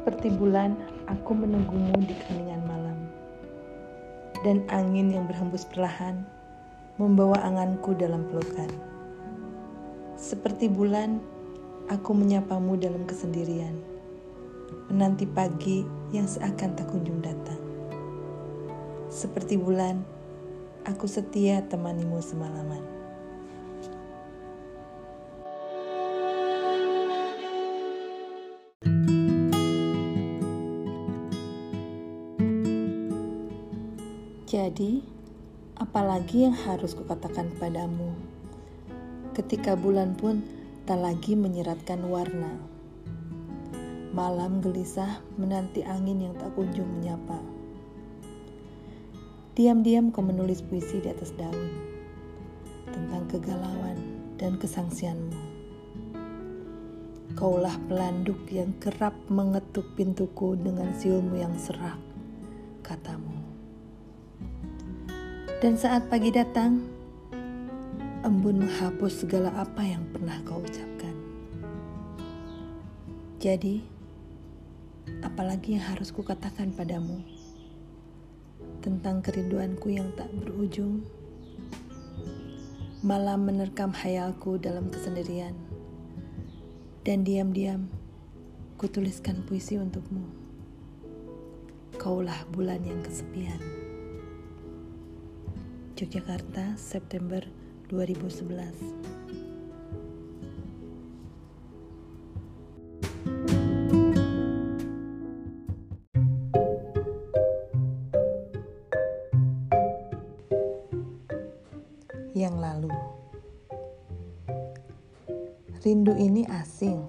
Seperti bulan, aku menunggumu di keningan malam. Dan angin yang berhembus perlahan membawa anganku dalam pelukan. Seperti bulan, aku menyapamu dalam kesendirian. Menanti pagi yang seakan tak kunjung datang. Seperti bulan, aku setia temanimu semalaman. Jadi, apalagi yang harus kukatakan padamu? Ketika bulan pun tak lagi menyeratkan warna. Malam gelisah menanti angin yang tak kunjung menyapa. Diam-diam kau menulis puisi di atas daun tentang kegalauan dan kesangsianmu. Kaulah pelanduk yang kerap mengetuk pintuku dengan siulmu yang serak, katamu. Dan saat pagi datang, embun menghapus segala apa yang pernah kau ucapkan. Jadi, apalagi yang harus kukatakan padamu tentang kerinduanku yang tak berujung? Malam menerkam hayalku dalam kesendirian, dan diam-diam kutuliskan puisi untukmu. Kaulah bulan yang kesepian. Yogyakarta, September 2011. Yang lalu, rindu ini asing,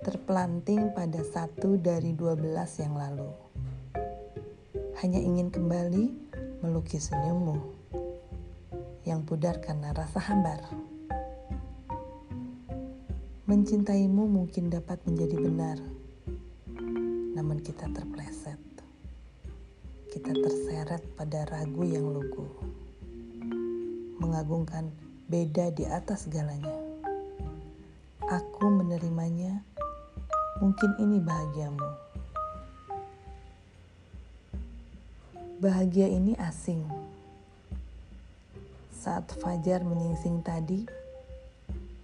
terpelanting pada satu dari dua belas yang lalu. Hanya ingin kembali melukis senyummu yang pudar karena rasa hambar. Mencintaimu mungkin dapat menjadi benar, namun kita terpleset. Kita terseret pada ragu yang lugu, mengagungkan beda di atas segalanya. Aku menerimanya, mungkin ini bahagiamu Bahagia ini asing. Saat fajar menyingsing tadi,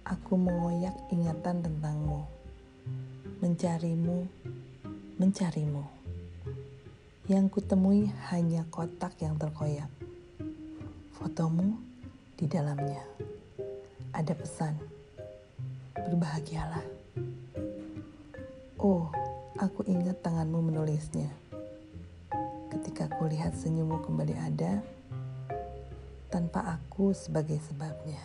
aku mengoyak ingatan tentangmu. Mencarimu, mencarimu. Yang kutemui hanya kotak yang terkoyak. Fotomu di dalamnya. Ada pesan. Berbahagialah. Oh, aku ingat tanganmu menulisnya ketika kulihat senyummu kembali ada tanpa aku sebagai sebabnya.